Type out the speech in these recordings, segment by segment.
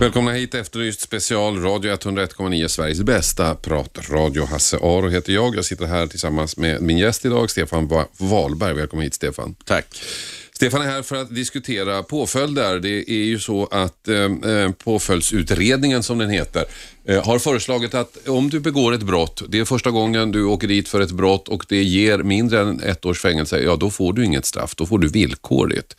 Välkomna hit Efterlyst special, Radio 101,9, Sveriges bästa pratradio. Hasse Aro heter jag. Jag sitter här tillsammans med min gäst idag, Stefan Wahlberg. Välkommen hit Stefan. Tack. Stefan är här för att diskutera påföljder. Det är ju så att eh, eh, påföljdsutredningen som den heter Eh, har föreslagit att om du begår ett brott, det är första gången du åker dit för ett brott och det ger mindre än ett års fängelse, ja då får du inget straff, då får du villkorligt.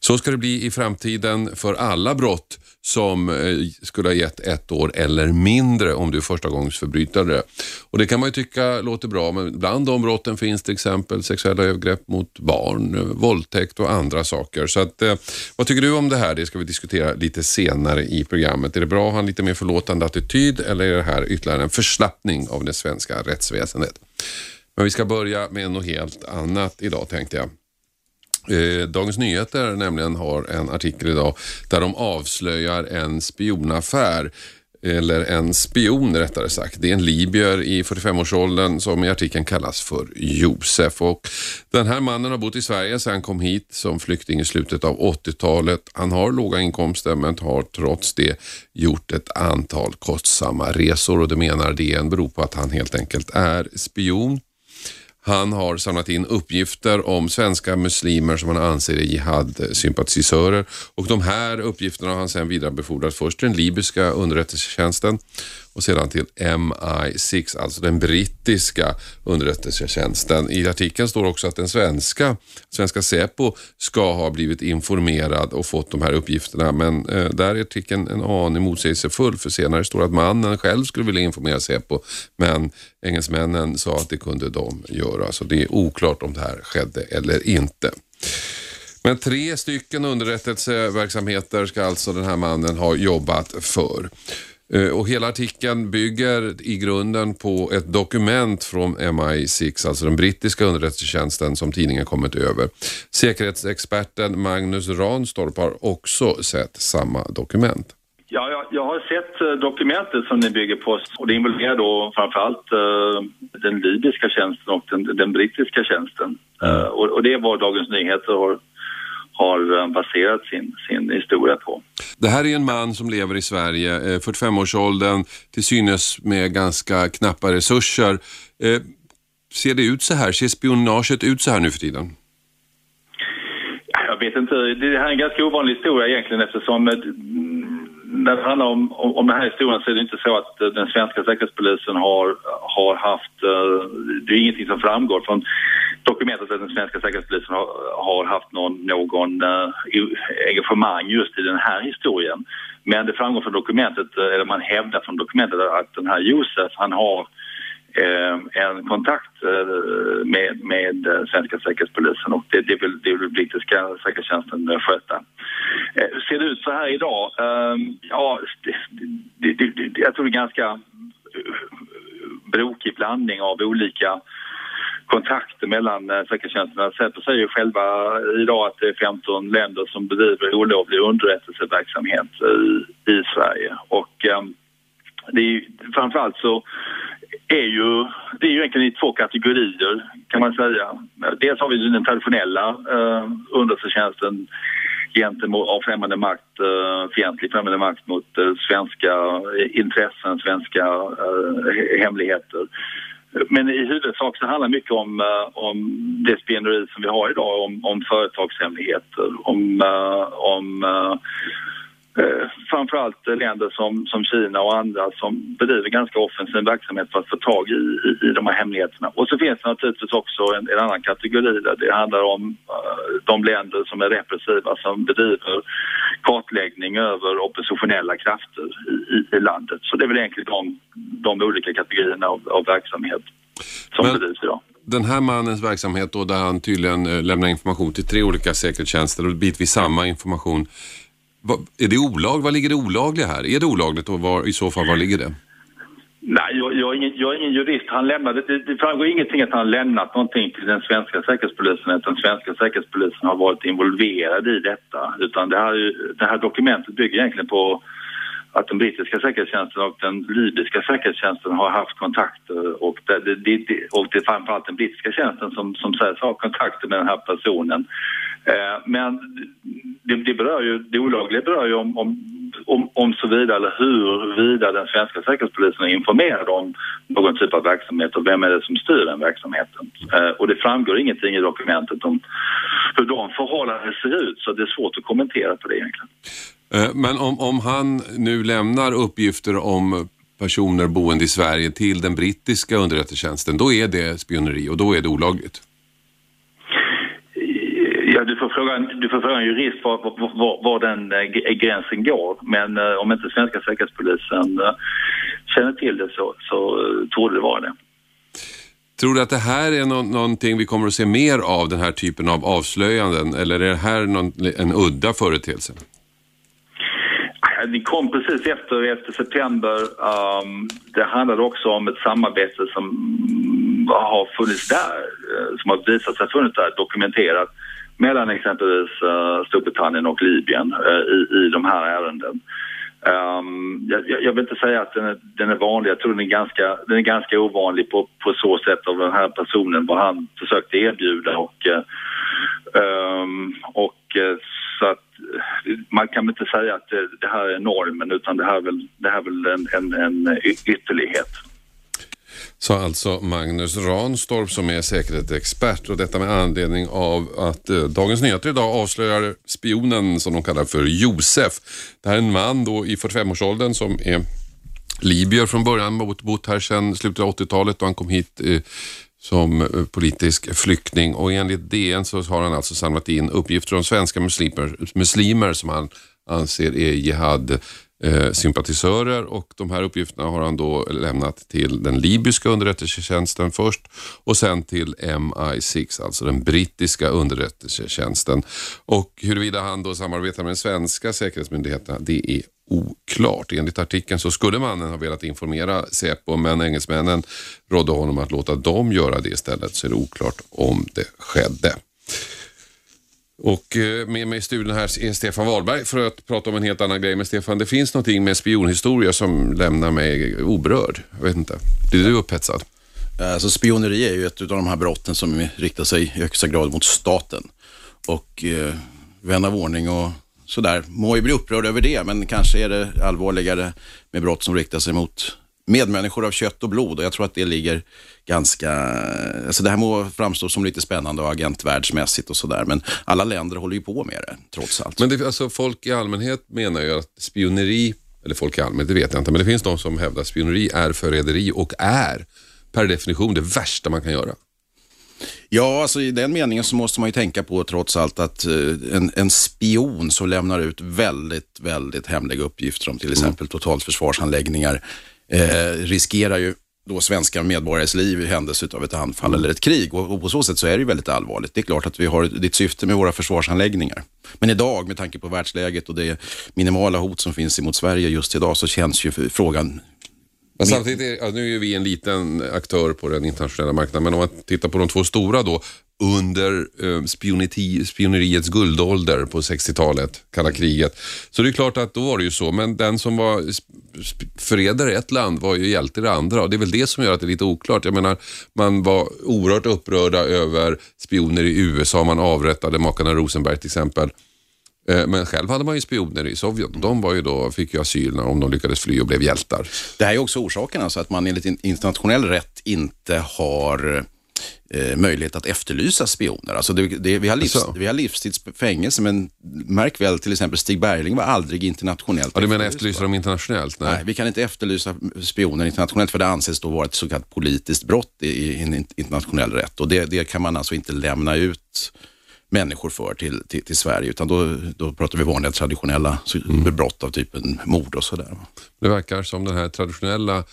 Så ska det bli i framtiden för alla brott som eh, skulle ha gett ett år eller mindre om du är förstagångsförbrytare. Och det kan man ju tycka låter bra, men bland de brotten finns till exempel sexuella övergrepp mot barn, eh, våldtäkt och andra saker. Så att, vad tycker du om det här? Det ska vi diskutera lite senare i programmet. Är det bra att ha en lite mer förlåtande attityd eller är det här ytterligare en förslappning av det svenska rättsväsendet? Men vi ska börja med något helt annat idag tänkte jag. Eh, Dagens Nyheter nämligen har en artikel idag där de avslöjar en spionaffär eller en spion rättare sagt. Det är en libyer i 45-årsåldern som i artikeln kallas för Josef. Och den här mannen har bott i Sverige sedan han kom hit som flykting i slutet av 80-talet. Han har låga inkomster men har trots det gjort ett antal kostsamma resor och det menar DN beror på att han helt enkelt är spion. Han har samlat in uppgifter om svenska muslimer som han anser är jihad-sympatisörer. Och de här uppgifterna har han sedan vidarebefordrat först till den libyska underrättelsetjänsten och sedan till MI6, alltså den brittiska underrättelsetjänsten. I artikeln står också att den svenska, svenska Säpo ska ha blivit informerad och fått de här uppgifterna men eh, där är artikeln en aning motsägelsefull för senare står att mannen själv skulle vilja informera Säpo men engelsmännen sa att det kunde de göra så det är oklart om det här skedde eller inte. Men tre stycken underrättelseverksamheter ska alltså den här mannen ha jobbat för. Eh, och hela artikeln bygger i grunden på ett dokument från MI6, alltså den brittiska underrättelsetjänsten som tidningen kommit över. Säkerhetsexperten Magnus Ranstorp har också sett samma dokument. Ja, jag, jag har sett eh, dokumentet som ni bygger på och det involverar då framförallt eh, den libyska tjänsten och den, den brittiska tjänsten. Eh, och, och det är vad Dagens Nyheter har, har eh, baserat sin, sin historia på. Det här är en man som lever i Sverige, eh, 45-årsåldern, till synes med ganska knappa resurser. Eh, ser det ut så här? Ser spionaget ut så här nu för tiden? Jag vet inte, det här är en ganska ovanlig historia egentligen eftersom eh, när det handlar om, om, om den här historien så är det inte så att eh, den svenska säkerhetspolisen har, har haft, eh, det är ingenting som framgår från dokumentet att den svenska säkerhetspolisen har, har haft någon, någon uh, engagemang just i den här historien. Men det framgår från dokumentet, eller man hävdar från dokumentet att den här Josef, han har Eh, en kontakt eh, med, med eh, svenska säkerhetspolisen och det, det, vill, det vill brittiska säkerhetstjänsten eh, sköta. Eh, ser det ut så här idag? Eh, ja, det, det, det, jag tror det är ganska brokig blandning av olika kontakter mellan säkerhetstjänsterna. Säpo säger ju själva idag att det är 15 länder som bedriver olovlig underrättelseverksamhet i, i Sverige. Och eh, det är ju, framförallt så är ju, det är ju egentligen i två kategorier kan man säga. Dels har vi den traditionella eh, underrättelsetjänsten gentemot av främmande makt, eh, fientlig främmande makt mot eh, svenska intressen, svenska eh, hemligheter. Men i huvudsak så handlar det mycket om, eh, om det spioneri som vi har idag, om, om företagshemligheter, om, eh, om eh, eh, framförallt länder som, som Kina och andra som bedriver ganska offensiv verksamhet för att få tag i, i, i de här hemligheterna. Och så finns det naturligtvis också en, en annan kategori där det handlar om eh, de länder som är repressiva som bedriver kartläggning över oppositionella krafter i, i, i landet. Så det är väl egentligen de, de olika kategorierna av, av verksamhet som Men- bedrivs idag. Den här mannens verksamhet då, där han tydligen eh, lämnar information till tre olika säkerhetstjänster och bitvis samma information. Är det olag? Vad ligger det olagliga här? Är det olagligt och var, i så fall var ligger det? Nej, jag, jag, är ingen, jag är ingen jurist. Han lämnade, det, det framgår ingenting att han har lämnat någonting till den svenska säkerhetspolisen. Att den svenska säkerhetspolisen har varit involverad i detta. Utan det här, det här dokumentet bygger egentligen på att den brittiska säkerhetstjänsten och den libyska säkerhetstjänsten har haft kontakter och det, det, det, och det är framförallt den brittiska tjänsten som, som sägs ha kontakter med den här personen. Eh, men det, det, berör ju, det olagliga berör ju om, om, om, om såvida eller huruvida den svenska säkerhetspolisen är informerad om någon typ av verksamhet och vem är det som styr den verksamheten. Eh, och det framgår ingenting i dokumentet om hur de förhållandena ser ut så det är svårt att kommentera på det egentligen. Eh, men om, om han nu lämnar uppgifter om personer boende i Sverige till den brittiska underrättelsetjänsten, då är det spioneri och då är det olagligt? Du får fråga, du får fråga en jurist var, var, var den eh, gränsen går. Men eh, om inte svenska säkerhetspolisen känner till det så, så torde det vara det. Tror du att det här är no någonting vi kommer att se mer av, den här typen av avslöjanden? Eller är det här någon, en udda företeelse? det kom precis efter 11 september. Um, det handlade också om ett samarbete som har funnits där, som har visat sig funnits där, dokumenterat mellan exempelvis eh, Storbritannien och Libyen eh, i, i de här ärenden. Um, jag, jag, vill inte säga att den är, den är vanlig, jag tror den är ganska, den är ganska ovanlig på, på så sätt av den här personen, vad han försökte erbjuda och, um, och så att man kan inte säga att det, det, här är normen utan det här är väl, det här är väl en, en, en ytterlighet. Sa alltså Magnus Ranstorp som är säkerhetsexpert och detta med anledning av att eh, Dagens Nyheter idag avslöjar spionen som de kallar för Josef. Det här är en man då i 45-årsåldern som är libyer från början, bott här sedan slutet av 80-talet och han kom hit eh, som eh, politisk flykting och enligt DN så har han alltså samlat in uppgifter om svenska muslimer, muslimer som han anser är jihad eh, sympatisörer och de här uppgifterna har han då lämnat till den libyska underrättelsetjänsten först och sen till MI6, alltså den brittiska underrättelsetjänsten. Och huruvida han då samarbetar med den svenska säkerhetsmyndigheterna, det är oklart. Enligt artikeln så skulle mannen ha velat informera Säpo men engelsmännen rådde honom att låta dem göra det istället så är det oklart om det skedde. Och eh, med mig i studion här är Stefan Wahlberg för att prata om en helt annan grej. Men Stefan, det finns någonting med spionhistoria som lämnar mig oberörd. Jag vet inte. Blir du upphetsad? Alltså spioneri är ju ett av de här brotten som riktar sig i högsta grad mot staten. Och eh, vän av ordning och sådär må ju bli upprörd över det, men kanske är det allvarligare med brott som riktar sig mot medmänniskor av kött och blod och jag tror att det ligger ganska, alltså det här må framstå som lite spännande och agentvärldsmässigt och sådär, men alla länder håller ju på med det trots allt. Men det, alltså, folk i allmänhet menar ju att spioneri, eller folk i allmänhet, det vet jag inte, men det finns de som hävdar att spioneri är förräderi och är per definition det värsta man kan göra. Ja, alltså i den meningen så måste man ju tänka på trots allt att eh, en, en spion som lämnar ut väldigt, väldigt hemliga uppgifter om till exempel mm. totalförsvarsanläggningar eh, riskerar ju då svenska medborgares liv i händelse av ett anfall mm. eller ett krig. Och, och, på så sätt så är det ju väldigt allvarligt. Det är klart att vi har ditt syfte med våra försvarsanläggningar. Men idag, med tanke på världsläget och det minimala hot som finns emot Sverige just idag, så känns ju frågan men samtidigt, är, ja, nu är vi en liten aktör på den internationella marknaden, men om man tittar på de två stora då, under eh, spioneriets guldålder på 60-talet, kalla kriget. Så det är klart att då var det ju så, men den som var förrädare i ett land var ju hjälte i det andra och det är väl det som gör att det är lite oklart. Jag menar, man var oerhört upprörda över spioner i USA, man avrättade makarna Rosenberg till exempel. Eh, men själv hade man ju spioner i Sovjet. De var ju då, fick ju asyl om de lyckades fly och blev hjältar. Det här är också orsaken, alltså att man enligt internationell rätt inte har eh, möjlighet att efterlysa spioner. Alltså det, det, vi, har livs, alltså. vi har livstidsfängelse, men märk väl till exempel Stig Bergling var aldrig internationellt Ja, du menar efterlysa dem internationellt? Nej. Nej. vi kan inte efterlysa spioner internationellt för det anses då vara ett så kallat politiskt brott i, i internationell rätt och det, det kan man alltså inte lämna ut människor för till, till, till, Sverige, utan då, då pratar vi vanliga traditionella mm. brott av typen mord och sådär. Det verkar som den här traditionella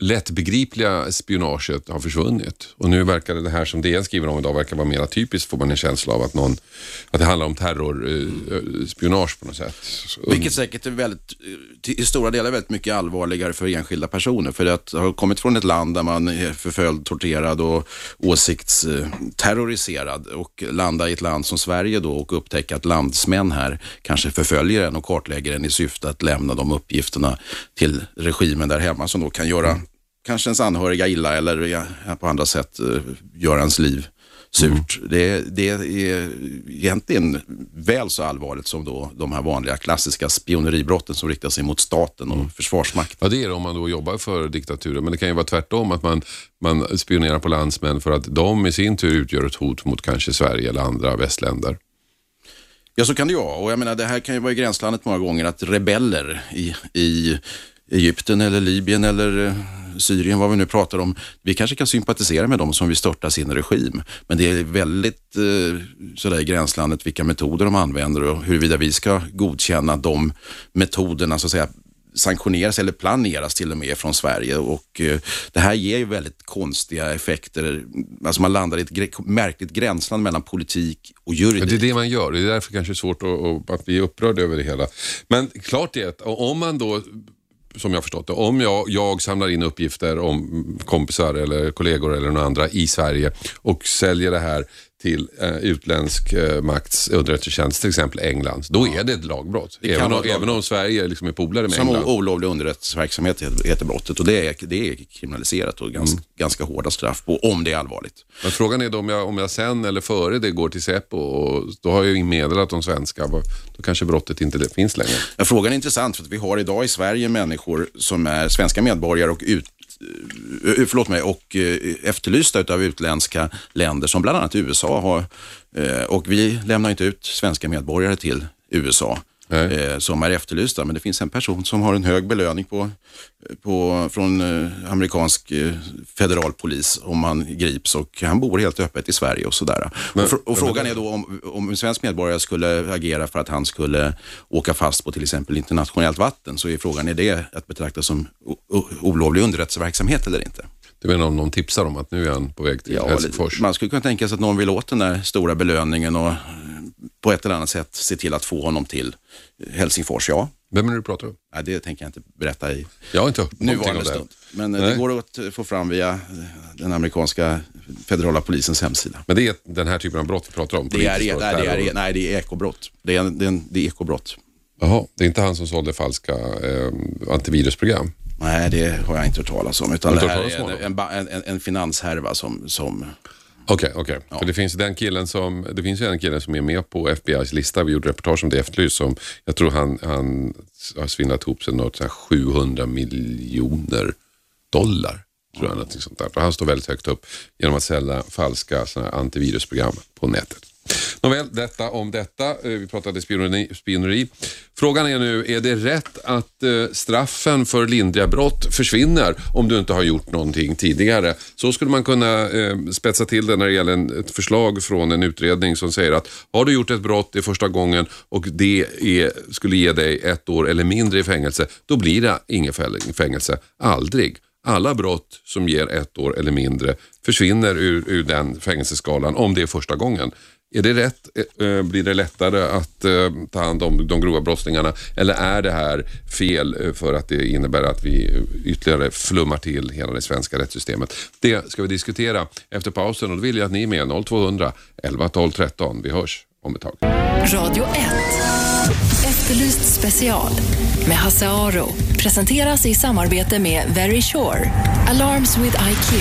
lättbegripliga spionaget har försvunnit. Och nu verkar det här som DN skriver om idag verkar vara mer typiskt får man en känsla av att, någon, att det handlar om terrorspionage eh, eh, på något sätt. Vilket säkert är väldigt, eh, i stora delar väldigt mycket allvarligare för enskilda personer. För att ha kommit från ett land där man är förföljd, torterad och åsiktsterroriserad och landa i ett land som Sverige då och upptäcka att landsmän här kanske förföljer en och kartlägger en i syfte att lämna de uppgifterna till regimen där hemma som då kan göra kanske ens anhöriga illa eller på andra sätt uh, göra ens liv surt. Mm. Det, det, är egentligen väl så allvarligt som då de här vanliga klassiska spioneribrotten som riktar sig mot staten och mm. försvarsmakten. Ja, det är det om man då jobbar för diktaturen, men det kan ju vara tvärtom att man, man spionerar på landsmän för att de i sin tur utgör ett hot mot kanske Sverige eller andra västländer. Ja, så kan det ju vara. Och jag menar, det här kan ju vara i gränslandet många gånger att rebeller i, i Egypten eller Libyen eller eh, Syrien, vad vi nu pratar om, vi kanske kan sympatisera med dem som vill störta sin regim. Men det är väldigt eh, sådär i gränslandet vilka metoder de använder och huruvida vi ska godkänna de metoderna så att säga sanktioneras eller planeras till och med från Sverige och eh, det här ger ju väldigt konstiga effekter. Alltså man landar i ett märkligt gränsland mellan politik och juridik. Det är det man gör, det är därför kanske svårt att, att bli upprörd över det hela. Men klart är att om man då som jag förstått det, om jag, jag samlar in uppgifter om kompisar eller kollegor eller några andra i Sverige och säljer det här till eh, utländsk eh, makts underrättelsetjänst, till exempel England, då är det ett lagbrott. Det även, om, även om Sverige liksom är polare med Som England. Olovlig underrättelseverksamhet heter brottet och det är, det är kriminaliserat och ganska, mm. ganska hårda straff på om det är allvarligt. Men frågan är då om jag, om jag sen eller före det går till Säpo och då har jag ju meddelat de svenska, då kanske brottet inte finns längre. Ja, frågan är intressant för att vi har idag i Sverige människor som är svenska medborgare och ut, Eh, eh, förlåt mig, och eh, efterlysta av utländska länder som bland annat USA har. Och vi lämnar inte ut svenska medborgare till USA eh, som är efterlysta. Men det finns en person som har en hög belöning på, på, från eh, amerikansk eh, federal polis om man grips och han bor helt öppet i Sverige och sådär. Men, och, fr och frågan är då om, om en svensk medborgare skulle agera för att han skulle åka fast på till exempel internationellt vatten så är frågan, är det att betrakta som olovlig underrättelseverksamhet eller inte? Du menar om någon tipsar om att nu är han på väg till ja, Helsingfors? Man skulle kunna tänka sig att någon vill åt den där stora belöningen och på ett eller annat sätt se till att få honom till Helsingfors, ja. Vem är det du pratar om? Ja, det tänker jag inte berätta i jag har inte nuvarande stund. Men eh, Nej. det går att få fram via eh, den amerikanska federala polisens hemsida. Men det är den här typen av brott vi pratar om? Det är, nej, det är, nej, det är ekobrott. Det är, det är, det är ekobrott. Jaha, det är inte han som sålde falska eh, antivirusprogram? Nej, det har jag inte hört talas om. Utan det här är en, en, en, en finanshärva som, som Okej, okay, okay, ja. för det finns den killen som, det finns ju en kille som är med på FBI's lista. Vi gjorde reportage om det Efterlyst. Som, jag tror han, han har svindlat ihop sig något 700 miljoner dollar. Tror jag, något sånt där. För han står väldigt högt upp genom att sälja falska såna antivirusprogram på nätet. Nåväl, detta om detta. Eh, vi pratade spioneri. spioneri. Frågan är nu, är det rätt att eh, straffen för lindriga brott försvinner om du inte har gjort någonting tidigare? Så skulle man kunna eh, spetsa till det när det gäller ett förslag från en utredning som säger att har du gjort ett brott det första gången och det är, skulle ge dig ett år eller mindre i fängelse, då blir det inget fängelse. Aldrig. Alla brott som ger ett år eller mindre försvinner ur, ur den fängelseskalan om det är första gången. Är det rätt? Eh, eh, blir det lättare att eh, ta hand om de grova brottslingarna? Eller är det här fel för att det innebär att vi ytterligare flummar till hela det svenska rättssystemet? Det ska vi diskutera efter pausen och då vill jag att ni är med 0200 11 12 13. Vi hörs om ett tag. Radio 1. Efterlyst special med Hasse Aro presenteras i samarbete med Very Sure. Alarms with IQ.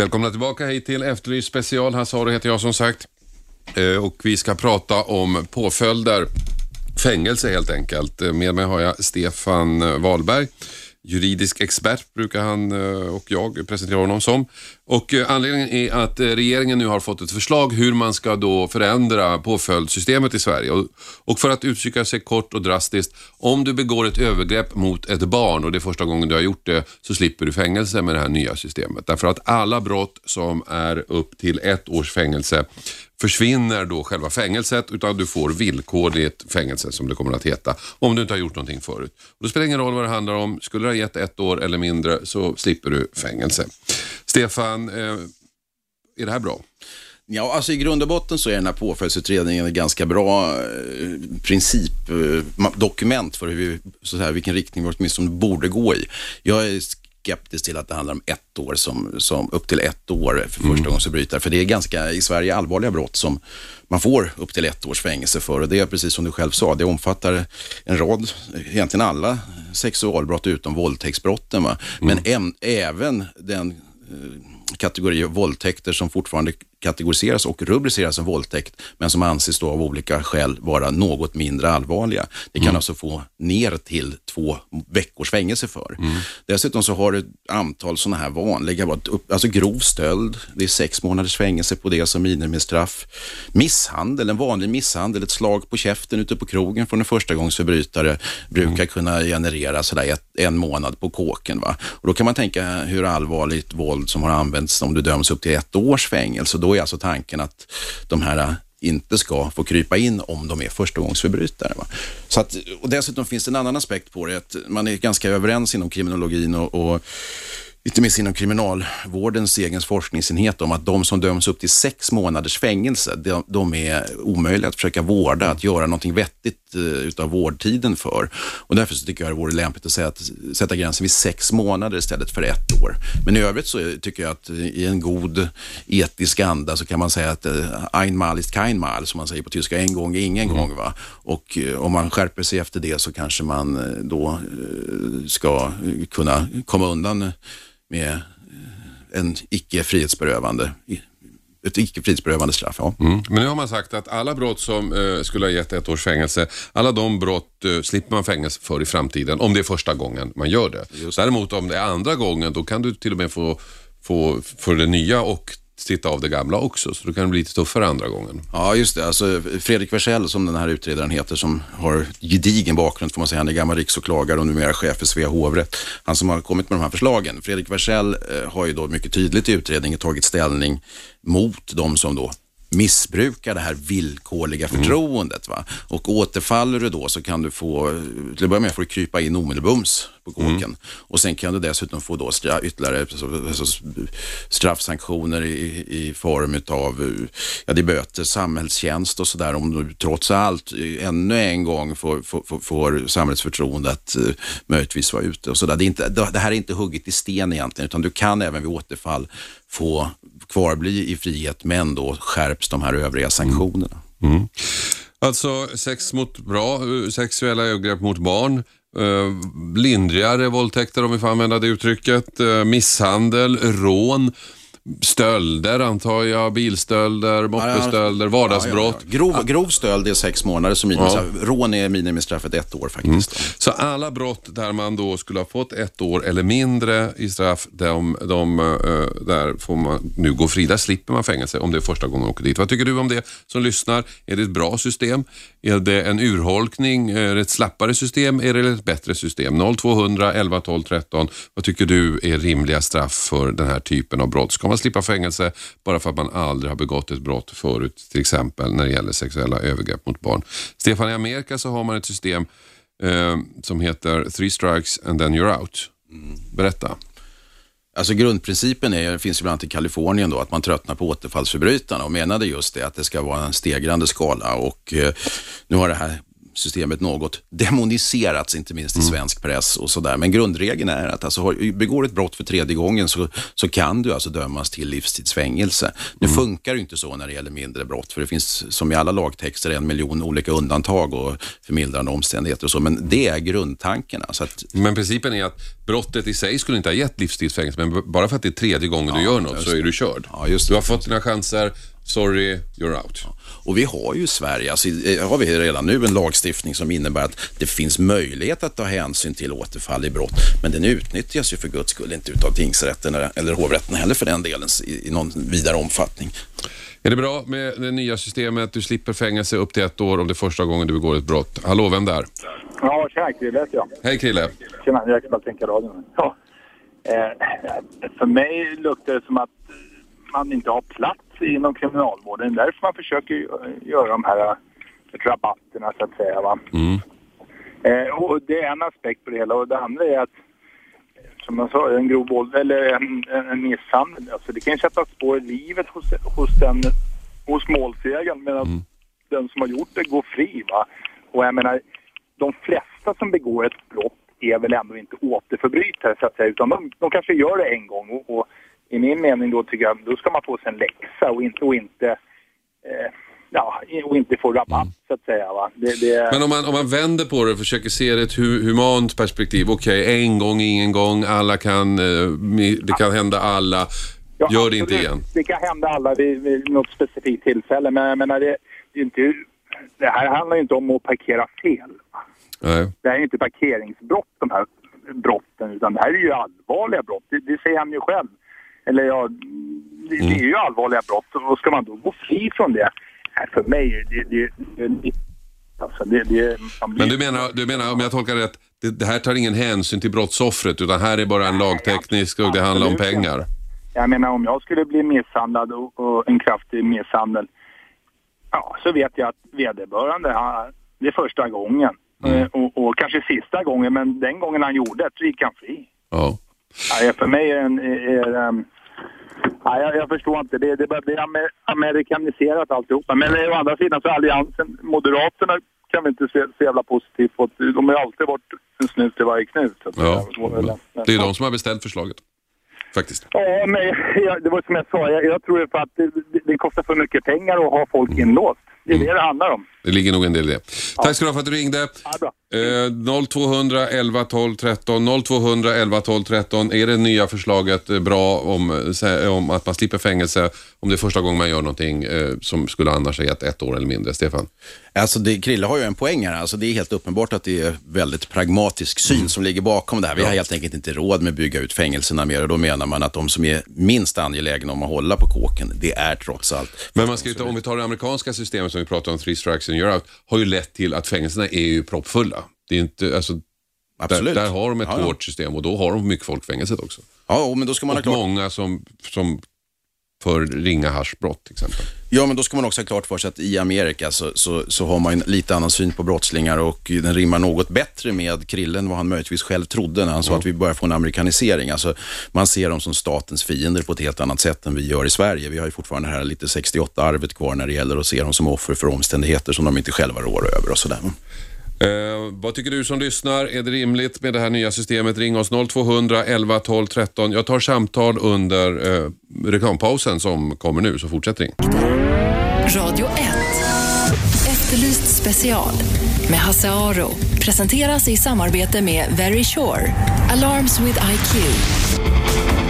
Välkomna tillbaka hit till Efterlyst special. Hasse Aro heter jag som sagt. Eh, och vi ska prata om påföljder. Fängelse helt enkelt. Eh, med mig har jag Stefan Wahlberg. Juridisk expert brukar han eh, och jag presentera honom som. Och eh, anledningen är att eh, regeringen nu har fått ett förslag hur man ska då förändra påföljdssystemet i Sverige. Och, för att uttrycka sig kort och drastiskt, om du begår ett övergrepp mot ett barn och det är första gången du har gjort det, så slipper du fängelse med det här nya systemet. Därför att alla brott som är upp till ett års fängelse försvinner då själva fängelset utan du får villkorligt fängelse som det kommer att heta om du inte har gjort någonting förut. Och det spelar ingen roll vad det handlar om. Skulle det ha gett ett år eller mindre så slipper du fängelse. Stefan, eh, är det här bra? Ja, alltså i grund och botten så är den här påföljdsutredningen ett ganska bra eh, principdokument för hur vi, så här, vilken riktning vi åtminstone borde gå i. Jag är skeptisk till att det handlar om ett år, som, som upp till ett år för första gångs förbrytare. För det är ganska, i Sverige, allvarliga brott som man får upp till ett års fängelse för. Och det är precis som du själv sa, det omfattar en rad, egentligen alla sexualbrott utom våldtäktsbrotten. Va? Men äm, även den eh, kategori av våldtäkter som fortfarande kategoriseras och rubriceras som våldtäkt, men som anses då av olika skäl vara något mindre allvarliga. Det kan alltså få ner till två veckors fängelse för. Dessutom så har du ett antal sådana här vanliga, alltså grov stöld, det är sex månaders fängelse på det som minimistraff. Misshandel, en vanlig misshandel, ett slag på käften ute på krogen från en förstagångsförbrytare brukar kunna generera sådär ett, en månad på kåken. Va? Och då kan man tänka hur allvarligt våld som har använts om du döms upp till ett års fängelse. Då är alltså tanken att de här äh, inte ska få krypa in om de är förstagångsförbrytare. Va? Så att, och dessutom finns det en annan aspekt på det, att man är ganska överens inom kriminologin och, och inte minst inom kriminalvårdens egen forskningsenhet om att de som döms upp till sex månaders fängelse, de, de är omöjliga att försöka vårda, att göra någonting vettigt utav vårdtiden för. Och därför så tycker jag det vore lämpligt att säga att, sätta gränsen vid sex månader istället för ett år. Men i övrigt så tycker jag att eh, i en god etisk anda så kan man säga att eh, ein Mal ist kein Mal, som man säger på tyska, en gång är ingen gång. Va? Och eh, om man skärper sig efter det så kanske man eh, då eh, ska eh, kunna komma undan med eh, en icke frihetsberövande, ett icke frihetsberövande straff. Ja. Mm. Men nu har man sagt att alla brott som eh, skulle ha gett ett års fängelse, alla de brott eh, slipper man fängelse för i framtiden om det är första gången man gör det. Däremot om det är andra gången, då kan du till och med få, få för det nya och sitta av det gamla också. Så då kan det bli lite tuffare andra gången. Ja, just det. Alltså, Fredrik Wersäll, som den här utredaren heter, som har gedigen bakgrund, får man säga. Han är gammal riksåklagare och numera chef för Svea hovrätt. Han som har kommit med de här förslagen. Fredrik Wersäll eh, har ju då mycket tydligt i utredningen tagit ställning mot de som då missbrukar det här villkorliga förtroendet. Va? Och återfaller du då så kan du få, till att börja med får du krypa in omedelbums på kåken. Och sen kan du dessutom få då stra, ytterligare straffsanktioner i, i form av ja, det böter, samhällstjänst och sådär om du trots allt eh, ännu en gång får, får, får, får samhällets förtroende att uh, möjligtvis vara ute och sådär. Det, är inte, det här är inte hugget i sten egentligen utan du kan även vid återfall få kvarbli i frihet men då skärps de här övriga sanktionerna. Mm. mm. Alltså sex mot bra, eh, sexuella övergrepp mot barn, eh, lindrigare våldtäkter om vi får använda det uttrycket, eh, misshandel, rån, stölder antar jag, bilstölder, moppestölder, vardagsbrott. Ja, ja, ja. Grov, grov stöld är sex månader som minimistraff. Rån är minimistraffet ett år faktiskt. Så alla brott där man då skulle ha fått ett år eller mindre i straff, de, de, eh, där får man nu gå fri. Där slipper man fängelse om det är första gången man åker dit. Vad tycker du om det som lyssnar? Är det ett bra system? Är det en urholkning? Är det ett slappare system? Är det ett bättre system? 0200 11 12 13. Vad tycker du är rimliga straff för den här typen av brott? Ska man slippa fängelse bara för att man aldrig har begått ett brott förut, till exempel när det gäller sexuella övergrepp mot barn? Stefan, i Amerika så har man ett system eh, som heter three strikes and then you're out. Berätta. Alltså grundprincipen är, finns ju bland annat i Kalifornien då, att man tröttnar på återfallsförbrytarna och menade just det, att det ska vara en stegrande skala och eh, nu har det här systemet något demoniserats, inte minst i svensk press och sådär. Men grundregeln är att alltså, begår ett brott för tredje gången så, så kan du alltså dömas till livstidsfängelse. Nu funkar det inte så när det gäller mindre brott, för det finns som i alla lagtexter en miljon olika undantag och förmildrande omständigheter och så, men det är grundtanken. Alltså att, Men principen är att brottet i sig skulle inte ha gett livstidsfängelse, men bara för att det är tredje gången du gör något så är du körd. Ja, just du har fått dina chanser, sorry, you're out. Och vi har ju i Sverige, alltså, i- har vi redan nu en lagstiftning som innebär att det finns möjlighet att ta hänsyn till återfall i brott. Men den utnyttjas ju för guds skull inte utav tingsrätten eller, hovrätten heller för den delen i, i någon vidare omfattning. Är det bra med det nya systemet? Du slipper fängelse upp till ett år om det är första gången du begår ett brott. Hallå, vem där? Ja, tjena Krille heter jag. Hej Krille. Tjena, jag kan bara tänka radion. Ja. Eh, för mig luktar det som att man inte har plats inom kriminalvården. Det är därför man försöker göra de här eh, rabatterna så att säga. Va? Eh, och det är en aspekt på det hela och det andra är att som jag sa, en grov våld eller en, en, misshandel. Alltså det kan ju sätta spår i livet hos, hos, den, hos målsägaren medan den som har gjort det går fri. Va? Och jag menar, de flesta som begår ett brott är väl ändå inte återförbrytare så att säga, utan de, de kanske gör det en gång och, och i min mening då tycker jag då ska man få sig en läxa och inte, och inte, eh, ja, och inte få rabatt så att säga. Va? Det, det, Men om man, om man vänder på det och försöker se det i ett hu- humant perspektiv. Okej, en gång, ingen gång, alla kan, eh, det kan hända alla. Ja, Gör det inte igen. Det kan hända alla vid, vid något specifikt tillfälle. Men jag menar, det, det, är inte, det här handlar ju inte om att parkera fel. Nej. Det här är ju inte parkeringsbrott, de här brotten, utan det här är ju allvarliga brott. Det, det säger han ju själv. Eller ja, det, det är ju allvarliga brott. Och ska man då gå fri från det? Nej, för mig, det, det, det, det, alltså, det, det blir- Men du menar, du menar, om jag tolkar rätt, det, det här tar ingen hänsyn till brottsoffret utan här är bara en lagteknisk och det handlar om pengar. Jag menar om jag skulle bli misshandlad och, och en kraftig misshandel, ja så vet jag att vederbörande, han, det är första gången. Eh, Och, och kanske sista gången, men den gången han gjorde det så gick han fri. Ja. Ja, för mig är en... Är, är, ja, jag, jag förstår inte. Det, det börjar bli amer, amerikaniserat alltihopa. Men å andra sidan så alliansen, Moderaterna kan vi inte se så jävla positivt på. De har alltid varit en snut i varje knut. Ja. Det är de som har beställt förslaget. Faktiskt. Ja, men jag, det var som jag sa, jag, jag tror för att det, det, kostar för mycket pengar att ha folk inlåst. Det är det det handlar om. Det ligger nog en del i det. Tack ska du ha för att du ringde. Ja, bra. Eh, 0200 11 12 13 0200 11 12 13. Är det nya förslaget eh, bra om, eh, sä- om att man slipper fängelse om det är första gången man gör någonting eh, som skulle annars ha gett ett år eller mindre? Stefan? Alltså det, Krille har ju en poäng här. Alltså det är helt uppenbart att det är väldigt pragmatisk syn som ligger bakom det här. Vi har helt enkelt inte råd med att bygga ut fängelserna mer och då menar man att de som är minst angelägna om att hålla på kåken, det är trots allt Men man ska ta, om vi tar det amerikanska systemet som vi pratar om, three strikes and you're out, har ju lett till att fängelserna är ju proppfulla. Det är inte, alltså, där, Absolut. där har de ett Ja, hårt system och då har de mycket folk i fängelset också. Ja, men då ska man ha Och klart många som, som för ringa haschbrott till exempel. Ja, men då ska man också ha klart för sig att i Amerika så, så, så har man lite annan syn på brottslingar och den rimmar något bättre med Krillen vad han möjligtvis själv trodde när han sa att vi börjar få en amerikanisering. Alltså, man ser dem som statens fiender på ett helt annat sätt än vi gör i Sverige. Vi har ju fortfarande det här lite 68-arvet kvar när det gäller att se dem som offer för omständigheter som de inte själva rår över och sådär. Eh, vad tycker du som lyssnar? Är det rimligt med det här nya systemet? Ring oss 0200 11 12 13. Jag tar samtal under eh, reklampausen som kommer nu, så fortsätt ring. Radio 1. Efterlyst special med Hasse Aro. Presenteras i samarbete med Very Sure. Alarms with IQ.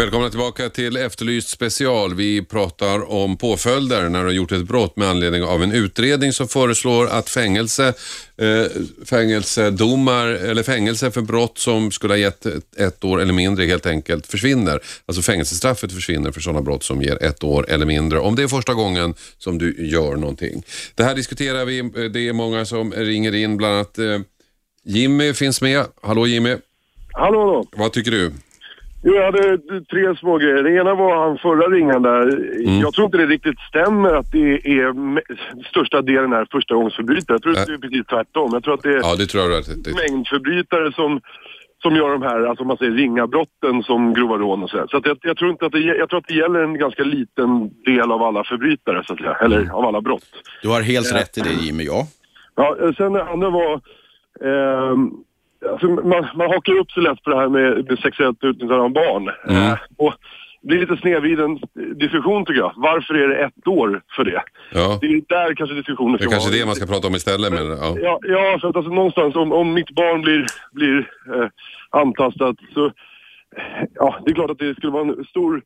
Välkomna tillbaka till Efterlyst special. Vi pratar om påföljder när du har gjort ett brott med anledning av en utredning som föreslår att fängelse, eh, fängelsedomar eller fängelse för brott som skulle ha gett ett, ett år eller mindre helt enkelt försvinner. Alltså fängelsestraffet försvinner för sådana brott som ger ett år eller mindre om det är första gången som du gör någonting. Det här diskuterar vi. Det är många som ringer in, bland annat eh, Jimmy finns med. Hallå Jimmy, Hallå, hallå. vad tycker du? Jo, Jag hade tre små grejer. Det ena var han förra ringaren där. Jag tror inte det riktigt stämmer att det är största delen är förstagångsförbrytare. Jag tror att det är precis tvärtom. Jag tror att det är Ja, det tror jag i. mängdförbrytare som, som gör de här, alltså man säger ringa brotten som grova rån och sådär. Så att jag, jag, tror inte att det, jag tror att det gäller en ganska liten del av alla förbrytare, så att säga. Eller av alla brott. Du har helt rätt i det Jimmy, ja. Ja, eh, sen det andra var... ehm, alltså man, man hakar upp sig lätt på det här med, med sexuellt utnyttjande av barn. Mm. Eh, och blir lite snedvriden diskussion tycker jag. Varför är det ett år för det? Ja. Det är där kanske diskussionen Det är kanske det man ska prata om istället. Men, ja. Ja, ja för att alltså någonstans om, om mitt barn blir, blir eh, antastat så, ja det är klart att det skulle vara en stor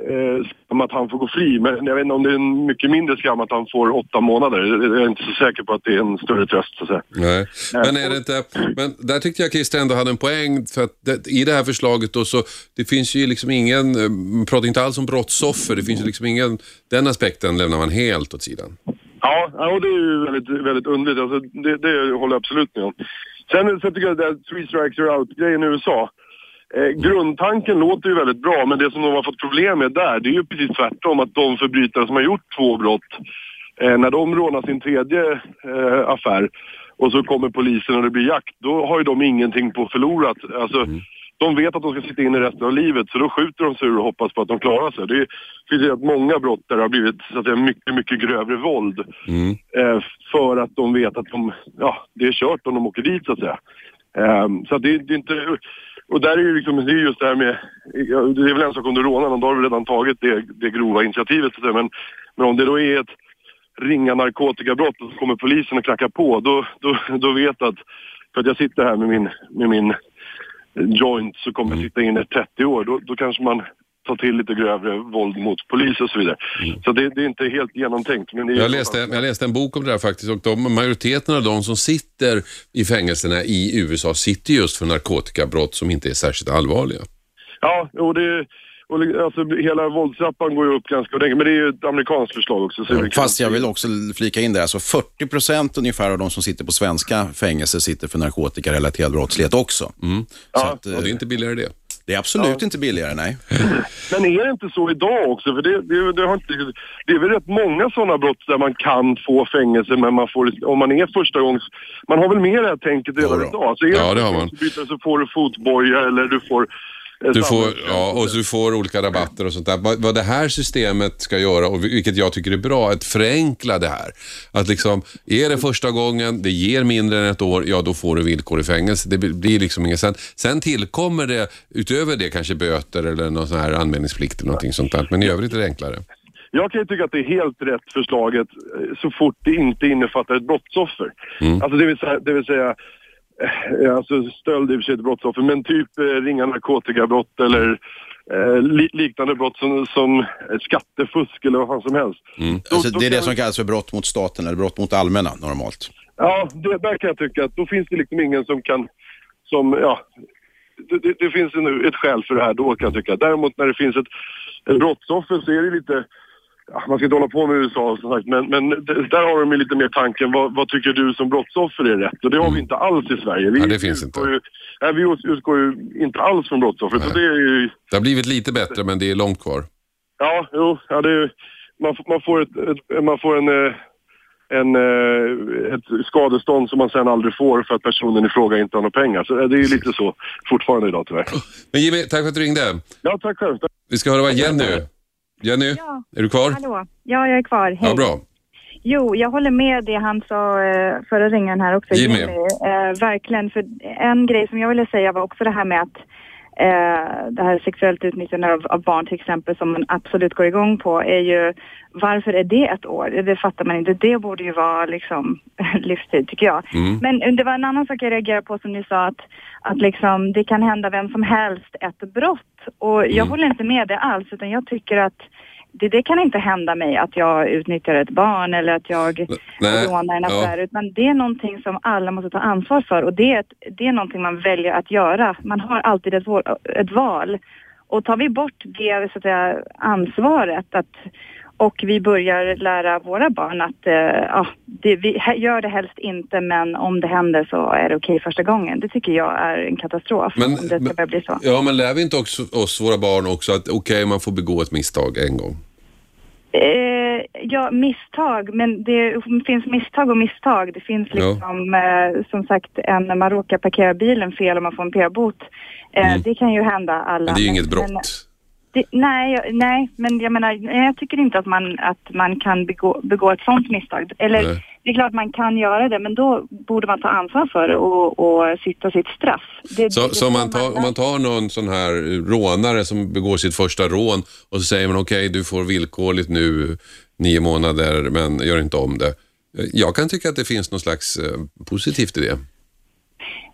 eh, skam att han får gå fri. Men jag vet inte om det är en mycket mindre skam att han får åtta månader. Jag är inte så säker på att det är en större tröst så att säga. Nej. Men är det inte, men där tyckte jag Christer ändå hade en poäng för att det, i det här förslaget då så, det finns ju liksom ingen, eh, man pratar inte alls om brottsoffer, det finns ju liksom ingen, den aspekten lämnar man helt åt sidan. Ja, ja och det är ju väldigt, väldigt underligt. Alltså, det, det håller jag absolut med om. Sen, sen tycker jag att det här three strikes you're out-grejen i USA. Eh, grundtanken låter ju väldigt bra, men det som de har fått problem med där, det är ju precis tvärtom. Att de förbrytare som har gjort två brott, eh, när de rånar sin tredje eh, affär och så kommer polisen och det blir jakt, då har ju de ingenting på förlorat. Alltså, De vet att de ska sitta inne resten av livet, så då skjuter de sig ur och hoppas på att de klarar sig. Det är- finns ju rätt många brott där det har blivit så att säga, mycket, mycket grövre våld. Eh, för att de vet att de, ja, det är kört om de åker dit så att säga. Ehm, så att det, det är inte... Och där är ju liksom, det är just det här med, det är väl en sak om du rånar någon, då har du redan tagit det, det grova initiativet. Men, men om det då är ett ringa narkotikabrott och så kommer polisen och knackar på, då, då, då vet att, för att jag sitter här med min, med min joint så kommer jag sitta inne 30 år, då, då kanske man tar till lite grövre våld mot polis och så vidare. Så det, det är inte helt genomtänkt. Men det är Jag läste, jag läste en bok om det där faktiskt och de, majoriteten av de som sitter i fängelserna i USA sitter just för narkotikabrott som inte är särskilt allvarliga. Ja, och det... Och alltså, hela våldstrappan går ju upp ganska ordentligt, men det är ju ett amerikanskt förslag också. Kan- Fast jag vill också flika in där, alltså 40 procent ungefär av de som sitter på svenska fängelser sitter för narkotikarelaterad brottslighet också. Så att, eh, Och det är inte billigare det. Det är absolut inte billigare, nej. Men är det inte så idag också? För det, det, det, har inte, det är väl rätt många sådana brott där man kan få fängelse, men man får, om man är första gångs... Man har väl med det här tänket redan Ja idag? Så är Ja, det har man. så får du fotboja eller du får... Du får, ja, och du får olika rabatter och sånt där. Vad, vad det här systemet ska göra, och vilket jag tycker är bra, att förenkla det här. Att liksom, är det första gången, det ger mindre än ett år, ja då får du villkor i fängelse. Det blir- liksom inget. Sen, sen tillkommer det, utöver det kanske böter eller någon sån här anmälningsplikt eller någonting sånt där. Men i övrigt är det enklare. Jag kan ju tycka att det är helt rätt förslaget eh, så fort det inte innefattar ett brottsoffer. Alltså det vill säga, det vill säga alltså stöld i och för sig ett brottsoffer, men typ eh, ringa narkotikabrott eller eh, li, liknande brott som, som eh, skattefusk eller vad fan som helst. Då- Alltså, då det är det som kallas för brott mot staten eller brott mot allmänna normalt. Ja, det, där kan jag tycka att då finns det liksom ingen som kan, som, ja, det, det, det finns en, ett skäl för det här då kan jag tycka. Däremot när det finns ett, ett brottsoffer så är det lite, man ska inte hålla på med USA som sagt, men, men där har de ju lite mer tanken, vad, vad tycker du som brottsoffer är rätt? Och det har vi inte alls i Sverige. Vi, Ja, det finns inte. Ju, nej, vi utgår ju inte alls från brottsoffret. Så det är ju, Det har blivit lite bättre, men det är långt kvar. Ja, jo, ja, det är, man, får- man får, ett, ett, man får en, eh, en, eh, ett skadestånd som man sen aldrig får för att personen i fråga inte har några pengar. Så eh, det är ju lite så fortfarande idag tyvärr. Men Jimmy, tack för att du ringde. Ja, tack själv. Vi ska höra vad Jenny... Jenny, Ja. är du kvar? Hallå, ja jag är kvar. Hej. Ja, bra. Jo, jag håller med det han sa eh, förra ringaren här också. Jimmy. Eh, verkligen, för en grej som jag ville säga var också det här med att eh, det här sexuellt utnyttjande av, av barn till exempel som man absolut går igång på är ju varför är det ett år? Det fattar man inte. Det borde ju vara liksom livstid tycker jag. Men det var en annan sak jag reagerade på som ni sa att, att liksom det kan hända vem som helst ett brott. Och jag håller inte med det alls utan jag tycker att det, det kan inte hända mig att jag utnyttjar ett barn eller att jag rånar en ja. affär utan det är någonting som alla måste ta ansvar för och det är, ett, det är någonting man väljer att göra. Man har alltid ett, val- ett val. Och tar vi bort det så att säga, ansvaret att, och vi börjar lära våra barn att eh, ja, det, vi gör det helst inte men om det händer så är det okej första gången. Det tycker jag är en katastrof Men- om det ska men- bli så. Ja, men lär vi inte också oss, våra barn också, att okej, man får begå ett misstag en gång? Eh, ja, misstag, men det finns misstag och misstag. Det finns Ja. liksom, eh, som sagt, en, man råkar parkera bilen fel och man får en p-bot. Eh, Det kan ju hända alla. Mm. Men det är ju inget Men- brott. Det, nej, nej, men jag menar, nej, jag tycker inte att man, att man kan begå, begå ett sånt misstag. Eller Nej. det är klart man kan göra det, men då borde man ta ansvar för det och, och sitta sitt straff. Det, Så, det så om, man tar, om man tar någon sån här rånare som begår sitt första rån och så säger man okej, du får villkorligt nu nio månader men gör inte om det. Jag kan tycka att det finns någon slags eh, positivt i det.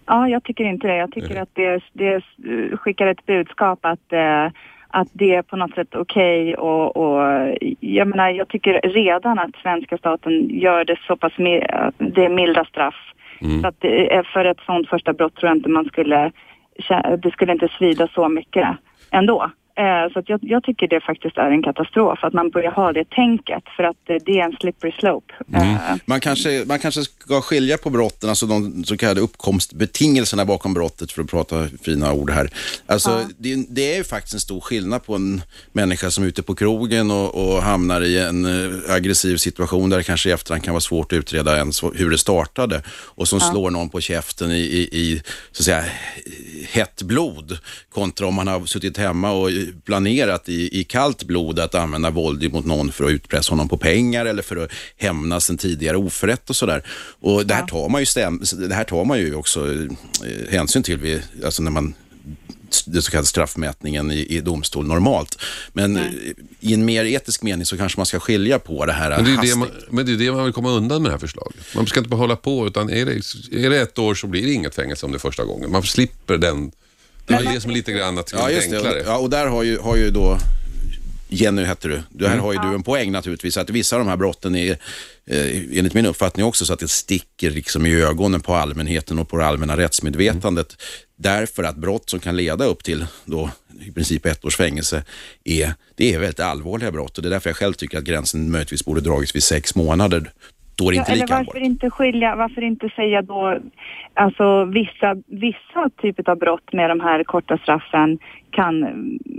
Ja, jag tycker inte det. Jag tycker att det, det skickar ett budskap att, eh, att det är på något sätt okej och, och jag menar, jag tycker redan att svenska staten gör det så pass, att det är milda straff. Så att är för ett sånt första brott tror jag inte man skulle, det skulle inte svida så mycket ändå. Eh, Så jag, jag tycker det faktiskt är en katastrof att man börjar ha det tänket för att eh, det är en slippery slope. Eh, Man kanske, man kanske ska skilja på brotten, alltså de så kallade uppkomstbetingelserna bakom brottet, för att prata fina ord här. Alltså, det, det är ju faktiskt en stor skillnad på en människa som är ute på krogen och, och hamnar i en eh, aggressiv situation där det kanske i efterhand kan vara svårt att utreda ens hur det startade och som slår någon på käften i, i, i så att säga, hett blod kontra om man har suttit hemma och planerat i, i kallt blod att använda våld mot någon för att utpressa honom på pengar eller för att hämnas en tidigare oförrätt och sådär. Och det här tar man ju, stäm, det här tar man ju också eh, hänsyn till vid, alltså när man den så kallade straffmätningen i, i domstol normalt. Men eh, i en mer etisk mening så kanske man ska skilja på det här Men det, är ju det hastigt. man, men det är det man vill komma undan med det här förslaget. Man ska inte bara hålla på, utan är det, är det ett år så blir det inget fängelse om det är första gången. Man slipper den. Det är det som är lite grann att Ja, det just enklare. det. Ja, och där har ju, har ju då Jenny heter du. Där har ju du en poäng naturligtvis. Att vissa av de här brotten är eh, enligt min uppfattning också så att det sticker liksom i ögonen på allmänheten och på det allmänna rättsmedvetandet. Därför att brott som kan leda upp till då i princip ett års fängelse är, det är väldigt allvarliga brott. Och det är därför jag själv tycker att gränsen möjligtvis borde dragits vid sex månader. Då är det Ja, inte eller lika varför allvarligt. inte skilja, varför inte säga då, alltså vissa, vissa typer av brott med de här korta straffen kan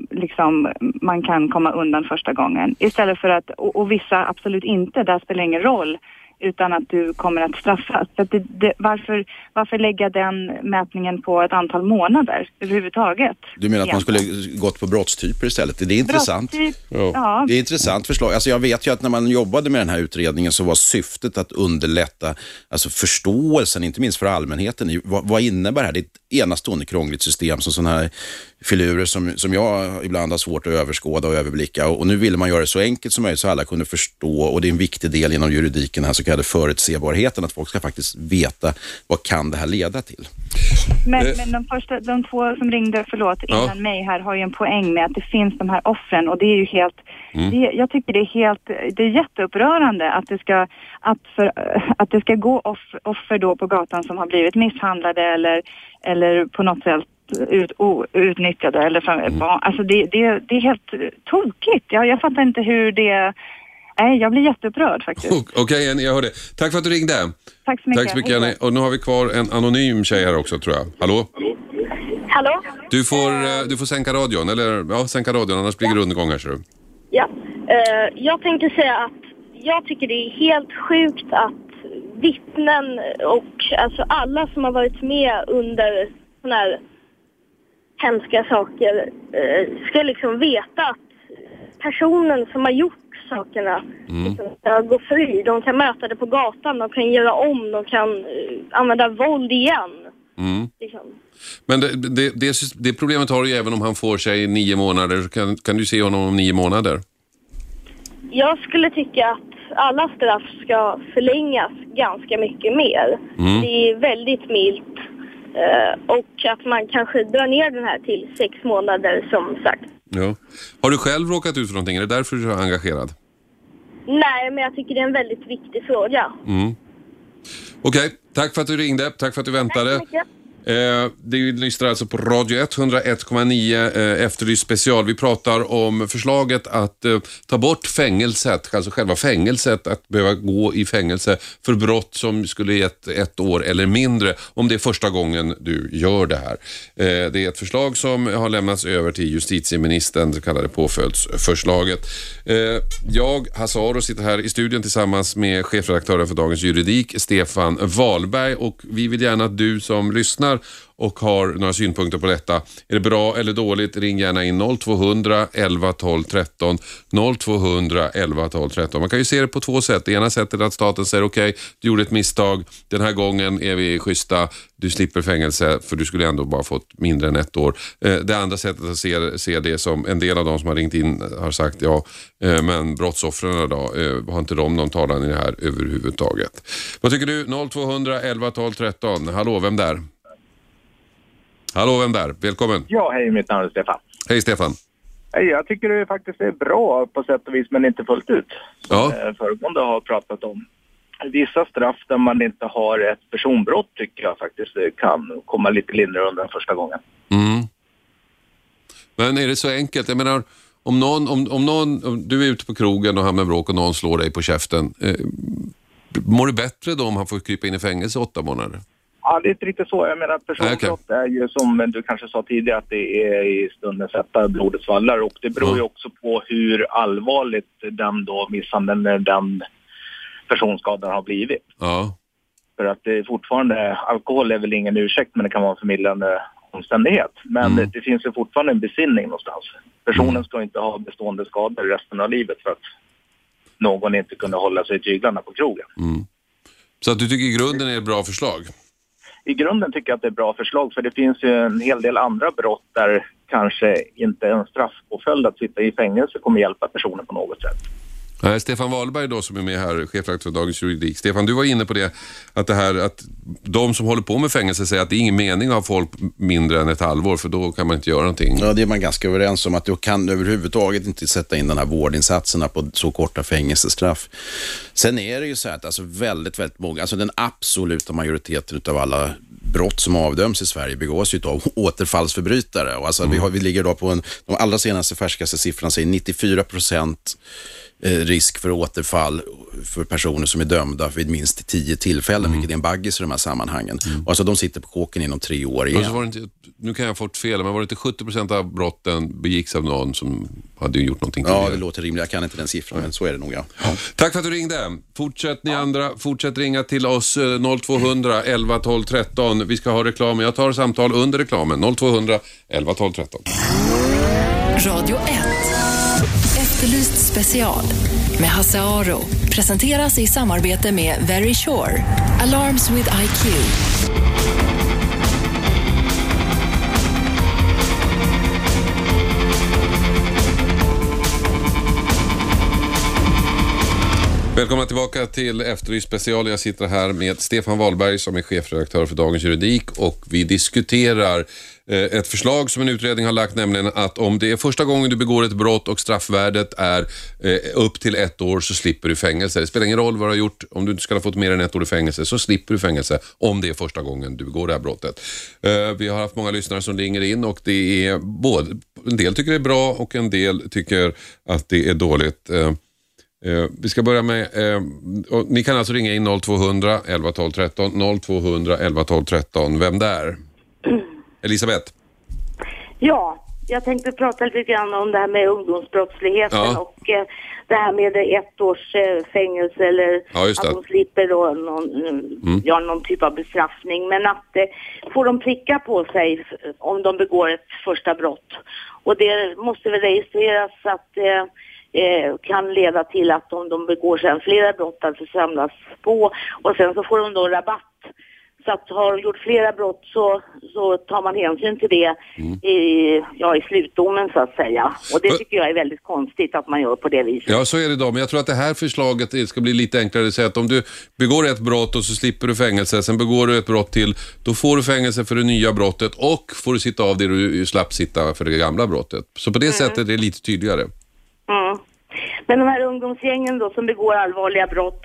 liksom, man kan komma undan första gången. Istället för att, och, och vissa absolut inte, där spelar ingen roll utan att du kommer att straffas. Så att det, det, varför, varför lägga den mätningen på ett antal månader överhuvudtaget? Du menar att man skulle gått på brottstyper istället? Det är intressant. Brottstyp, Ja. ja. Det är intressant förslag. Alltså jag vet ju att när man jobbade med den här utredningen så var syftet att underlätta alltså förståelsen, inte minst för allmänheten. Vad, vad innebär det här? Det är ett enastående krångligt system som sådana här filurer som, som jag ibland har svårt att överskåda och överblicka. Och, och nu ville man göra det så enkelt som möjligt så alla kunde förstå och det är en viktig del inom juridiken, den här så kallade förutsebarheten, att folk ska faktiskt veta vad kan det här leda till. Men, Eh. men de, första, de två som ringde, förlåt, Ja. innan mig här har ju en poäng med att det finns de här offren och det är ju helt, Mm. det, jag tycker det är helt, det är jätteupprörande att det ska, att, för, att det ska gå off, offer då på gatan som har blivit misshandlade eller, eller på något sätt ut, utnyttjade eller för, Mm. Alltså det, det, det är helt tokigt. Jag, jag fattar inte hur det, nej jag blir jätteupprörd faktiskt. Okej Jenny, jag hörde. Tack för att du ringde. Tack så mycket. Tack så mycket. Jenny. Och nu har vi kvar en anonym tjej här också tror jag. Hallå? Hallå? Du får, eh, du får sänka radion, eller ja, sänka radion annars blir det rundgång här ser du. Ja. Eh, jag tänkte säga att jag tycker det är helt sjukt att vittnen och alltså alla som har varit med under sådana här hemska saker eh, ska liksom veta att personen som har gjort sakerna liksom, ska gå fri. De kan möta det på gatan, de kan göra om, de kan eh, använda våld igen. Liksom. Men det, det, det, det problemet har du ju även om han får sig nio månader. Kan, kan du se honom om nio månader? Jag skulle tycka att alla straff ska förlängas ganska mycket mer. Mm. Det är väldigt milt. Eh, och att man kanske drar ner den här till sex månader som sagt. Ja. Har du själv råkat ut för någonting? Är det därför du är engagerad? Nej, men jag tycker det är en väldigt viktig fråga. Mm. Okej, tack för att du ringde. Tack för att du väntade. Tack så mycket. Eh, det lyssnar alltså på Radio 101,9 eh, Efterlyst special. Vi pratar om förslaget att eh, ta bort fängelset, alltså själva fängelset, att behöva gå i fängelse för brott som skulle gett ett år eller mindre om det är första gången du gör det här. Eh, det är ett förslag som har lämnats över till justitieministern, det så kallade påföljdsförslaget. Eh, jag, Hasse Aro, sitter här i studion tillsammans med chefredaktören för Dagens Juridik, Stefan Wahlberg och vi vill gärna att du som lyssnar lyssnar och har några synpunkter på detta. Är det bra eller dåligt? Ring gärna in 0200 11 12 13. 0200 11 12 13. Man kan ju se det på två sätt. Det ena sättet är att staten säger okej, okay, du gjorde ett misstag. Den här gången är vi schyssta. Du slipper fängelse för du skulle ändå bara fått mindre än ett år. Eh, det andra sättet att se, se det som en del av de som har ringt in har sagt ja, eh, men brottsoffren då, eh, har inte de någon talan i det här överhuvudtaget. Vad tycker du? 0200 11 12 13. Hallå, vem där? Hallå, vem där? Välkommen. Ja, hej, mitt namn är Stefan. Hej Stefan. Hej, jag tycker det faktiskt är bra på sätt och vis, men inte fullt ut. Som Ja. eh, föregående har pratat om. Vissa straff där man inte har ett personbrott tycker jag faktiskt kan komma lite lindrigare under den första gången. Mm. Men är det så enkelt? Jag menar, om, någon, om, om, någon, om du är ute på krogen och hamnar i bråk och någon slår dig på käften. Eh, mår du bättre då om han får krypa in i fängelse åtta månader? Ja, det är inte riktigt så. Jag menar, personbrott är ju som du kanske sa tidigare att det är i stunden sätta blodet svallar och det beror ju också på hur allvarligt den då misshandeln, den personskadan har blivit. Ja. För att det är fortfarande, alkohol är väl ingen ursäkt men det kan vara en förmildrande omständighet. Men det, det finns ju fortfarande en besinning någonstans. Personen ska inte ha bestående skador resten av livet för att någon inte kunde hålla sig i tyglarna på krogen. Mm. Så att du tycker i grunden är ett bra förslag? I grunden tycker jag att det är bra förslag för det finns ju en hel del andra brott där kanske inte en straffpåföljd att sitta i fängelse kommer hjälpa personen på något sätt. Nej, Stefan Wahlberg då som är med här, chefredaktör för Dagens Juridik. Stefan, du var inne på det att det här att de som håller på med fängelse säger att det är ingen mening att ha folk mindre än ett halvår för då kan man inte göra någonting. Ja, det är man ganska överens om att du kan överhuvudtaget inte sätta in de här vårdinsatserna på så korta fängelsestraff. Sen är det ju så här att alltså väldigt, väldigt många, alltså den absoluta majoriteten av alla brott som avdöms i Sverige begås ju av återfallsförbrytare. Och alltså vi, har, vi ligger då på en, de allra senaste färskaste siffrorna säger 94 procent eh, risk för återfall för personer som är dömda vid minst 10 tillfällen, vilket är en baggis i de här sammanhangen. Och alltså de sitter på kåken inom tre år Och så igen. var det inte, nu kan jag ha fått fel, men var det inte 70% av brotten begicks av någon som hade gjort någonting Ja, tidigare? det låter rimligt. Jag kan inte den siffran, men så är det nog ja. Tack för att du ringde. Fortsätt ni andra, fortsätt ringa till oss eh, 0200 11 12 13. Vi ska ha reklam. Jag tar samtal under reklamen. 0200 11 12 13. Radio 1. Efterlyst special med Hasse Aro. Presenteras i samarbete med Very Sure. Alarms with IQ. Välkomna tillbaka till Efterlyst special. Jag sitter här med Stefan Wahlberg som är chefredaktör för Dagens Juridik och vi diskuterar eh, ett förslag som en utredning har lagt, nämligen att om det är första gången du begår ett brott och straffvärdet är eh, upp till ett år så slipper du fängelse. Det spelar ingen roll vad du har gjort. Om du inte ska ha fått mer än ett år i fängelse så slipper du fängelse om det är första gången du begår det här brottet. Eh, vi har haft många lyssnare som ringer in och det är både, en del tycker det är bra och en del tycker att det är dåligt. Eh, vi ska börja med, eh, ni kan alltså ringa in 0200 11 12 13, 0200 11 12 13. Vem där? Elisabeth? Ja, jag tänkte prata lite grann om det här med ungdomsbrottsligheten Ja. och eh, det här med ett års eh, fängelse eller Ja, att de slipper då någon, mm. ja, någon typ av bestraffning. Men att eh, får de pricka på sig om de begår ett första brott. Och det måste väl registreras att eh, eh, kan leda till att om de begår sen flera brott alltså samlas på och sen så får de då rabatt. Så att har de gjort flera brott så, så tar man hänsyn till det i, ja, i slutdomen så att säga. Och det tycker jag är väldigt konstigt att man gör på det viset. Ja, så är det då. Men jag tror att det här förslaget det ska bli lite enklare. Säger att om du begår ett brott och så slipper du fängelse, sen begår du ett brott till, då får du fängelse för det nya brottet och får du sitta av det du slapp sitta för det gamla brottet. Så på det sättet är det lite tydligare. Mm. Men de här ungdomsgängen då som begår allvarliga brott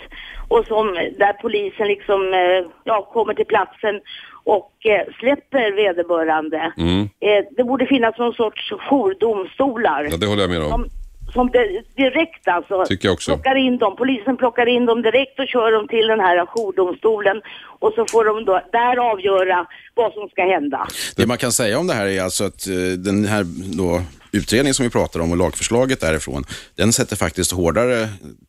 och som där polisen liksom eh, ja, kommer till platsen och eh, släpper vederbörande. Mm. Eh, det borde finnas någon sorts jourdomstolar. Ja, det håller jag med om. Som, som di- direkt alltså Tycker jag också. plockar in dem. Polisen plockar in dem direkt och kör dem till den här jourdomstolen och så får de då där avgöra vad som ska hända. Det man kan säga om det här är alltså att eh, den här då, utredningen som vi pratar om och lagförslaget därifrån, den sätter faktiskt hårdare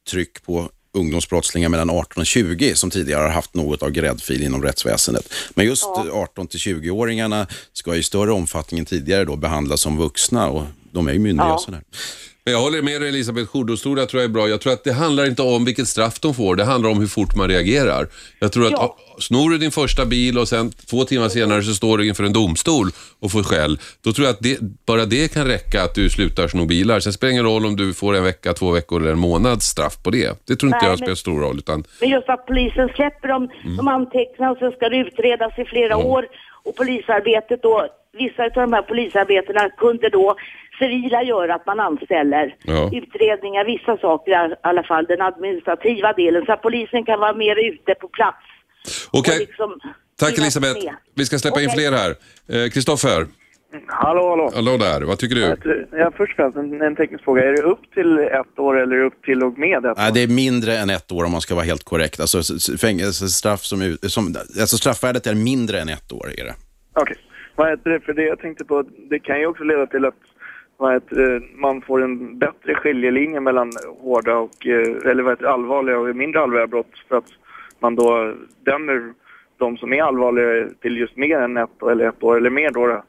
tryck på ungdomsbrottslingar mellan 18 och 20 som tidigare har haft något av gräddfil inom rättsväsendet. Men just Ja. 18 till 20-åringarna ska i större omfattning än tidigare då behandlas som vuxna och de är ju myndiga. Ja. och sådär. Men Jag håller med dig Elisabeth, jourdomstolar tror jag är bra. Jag tror att det handlar inte om vilket straff de får, det handlar om hur fort man reagerar. Jag tror att Ja. snor du din första bil och sen två timmar senare så står du inför en domstol och får skäll, då tror jag att det, bara det kan räcka att du slutar sno bilar. Sen spelar det ingen roll om du får en vecka, två veckor eller en månads straff på det. Det tror inte Nej, jag men- spelar stor roll. Utan, Men just att polisen släpper dem, Mm. de antecknar och så ska det utredas i flera år. Och polisarbetet då, vissa av de här polisarbetena kunde då civila göra att man anställer. Ja. Utredningar, vissa saker i alla fall, den administrativa delen. Så att polisen kan vara mer ute på plats. Okej, Och liksom tack Elisabeth. med. Vi ska släppa in Okej. fler här. Eh, Kristoffer, Hallå, hallå. hallå där. Vad tycker du? Ja, först och främst en, en teknisk fråga. Är det upp till ett år eller upp till och med ett Nej, år? det är mindre än ett år om man ska vara helt korrekt. Alltså, s- s- fängelsestraff som, som, alltså straffvärdet är mindre än ett år. Är det. Okej. Vad heter det? För det jag tänkte på, det kan ju också leda till att vad heter det, man får en bättre skiljelinje mellan hårda och, eh, eller vad heter det, allvarliga och mindre allvarliga brott. För att man då dömer de som är allvarliga till just mer än ett år eller ett år eller mer då. då.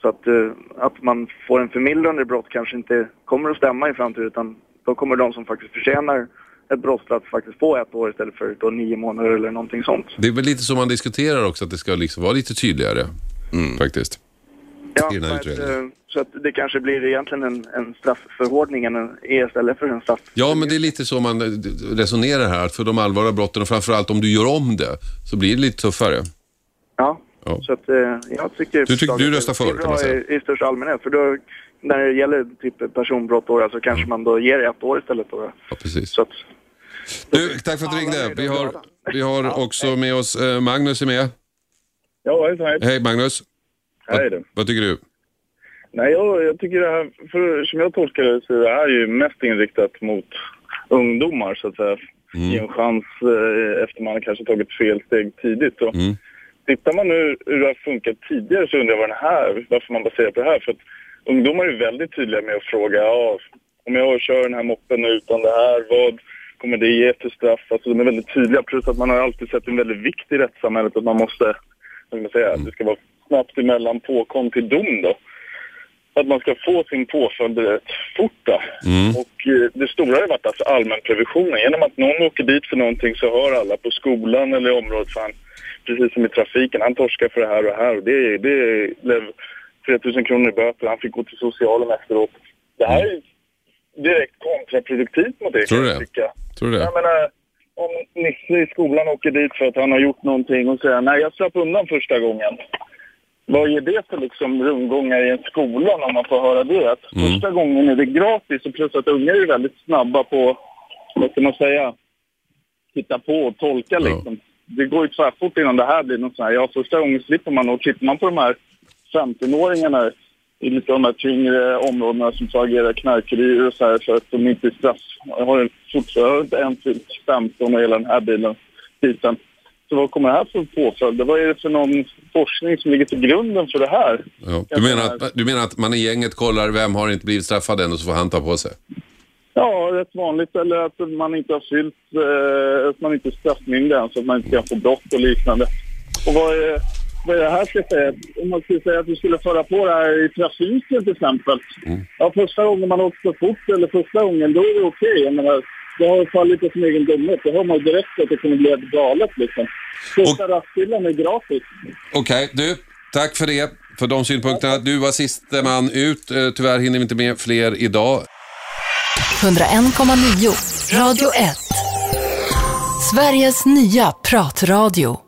Så att, eh, att man får en förmildrande brott kanske inte kommer att stämma i framtiden utan då kommer de som faktiskt förtjänar ett brottsplats faktiskt få ett år istället för då nio månader eller någonting sånt. Det är väl lite så man diskuterar också, att det ska liksom vara lite tydligare. Faktiskt. Ja, i den här så att, utredningen. eh, så att det kanske blir egentligen en, en straffförordning istället för en straff. Ja, men det är lite så man eh, resonerar här. För de allvarliga brotten och framförallt om du gör om det så blir det lite tuffare. Ja, Ja. så att eh, jag tycker... Du tycker- förslaget du röstar för, kan man säga. I, i största allmänhet, för då när det gäller typ personbrott då, alltså Mm. kanske man då ger ett år istället då. Ja, precis. Så att, Du, tack för att du ringde. Vi har, vi har också med oss Magnus är med. Ja, hejsan, hej. Hej Magnus. Hej du. Vad tycker du? Nej, jag, jag tycker det här, för som jag tolkar det så är det här ju mest inriktat mot ungdomar så att säga. Ge en chans eh, efter man kanske tagit fel steg tidigt. Så. Mm. Tittar man nu hur det har funkat tidigare så undrar jag vad den här, varför man baserar på det här. För att ungdomar är väldigt tydliga med att fråga, ja, om jag kör den här moppen utan det här, vad kommer det ge för straff? Alltså de är väldigt tydliga. Plus att man har alltid sett en väldigt viktig i rättssamhället att man måste, ska man säga, att det ska vara snabbt emellan påkom till dom då. Att man ska få sin påföljd rätt fort då. Och eh, det stora har varit alltså allmänpreventionen. Genom att någon åker dit för någonting så hör alla på skolan eller i området fan, precis som i trafiken, han torskar för det här och det här. Och det, det blev 3000 kronor i böter, han fick gå till socialen efteråt. Det här är direkt kontraproduktivt mot det Tror du jag det? Tror du det? Jag menar, om Nisse i skolan åker dit för att han har gjort någonting och säger nej jag slapp undan första gången. Vad ger det för liksom rundgångar i en skola om man får höra det? Att Mm. Första gången är det gratis och plus att ungar är väldigt snabba på, vad ska man säga, titta på och tolka liksom. Det går ju tvärfort innan det här blir något sånt här. Ja, första gången slipper man och tittar man på de här 15-åringarna i lite av de här tyngre områdena som så agerar knarkerier och så här för att de inte är straff. Jag har en- fortfarande ens fyllt 15 och hela den här bilen, biten. Så vad kommer det här för påföljder? Vad är det för någon forskning som ligger till grunden för det här? Ja. Du, menar att, du menar att man i gänget kollar vem har inte blivit straffad än och så får han ta på sig? Ja, rätt vanligt. Eller att man inte har fyllt, eh, att man inte är straffmyndig än så att man inte kan få brott och liknande. Och vad är, vad det här ska jag säga? Om man skulle säga att vi skulle föra på det här i trafiken till exempel. Ja, första gången man åker för fort eller första gången, då är det okej. Jag menar, det har fallit på sin egen dumhet. Då har man ju direkt att det kommer bli ett galet liksom. Första rattfyllan är gratis. Okej, du. Tack för det, för de synpunkterna. Du var siste man ut. Eh, Tyvärr hinner vi inte med fler idag. 101,9 Radio 1. Sveriges nya pratradio.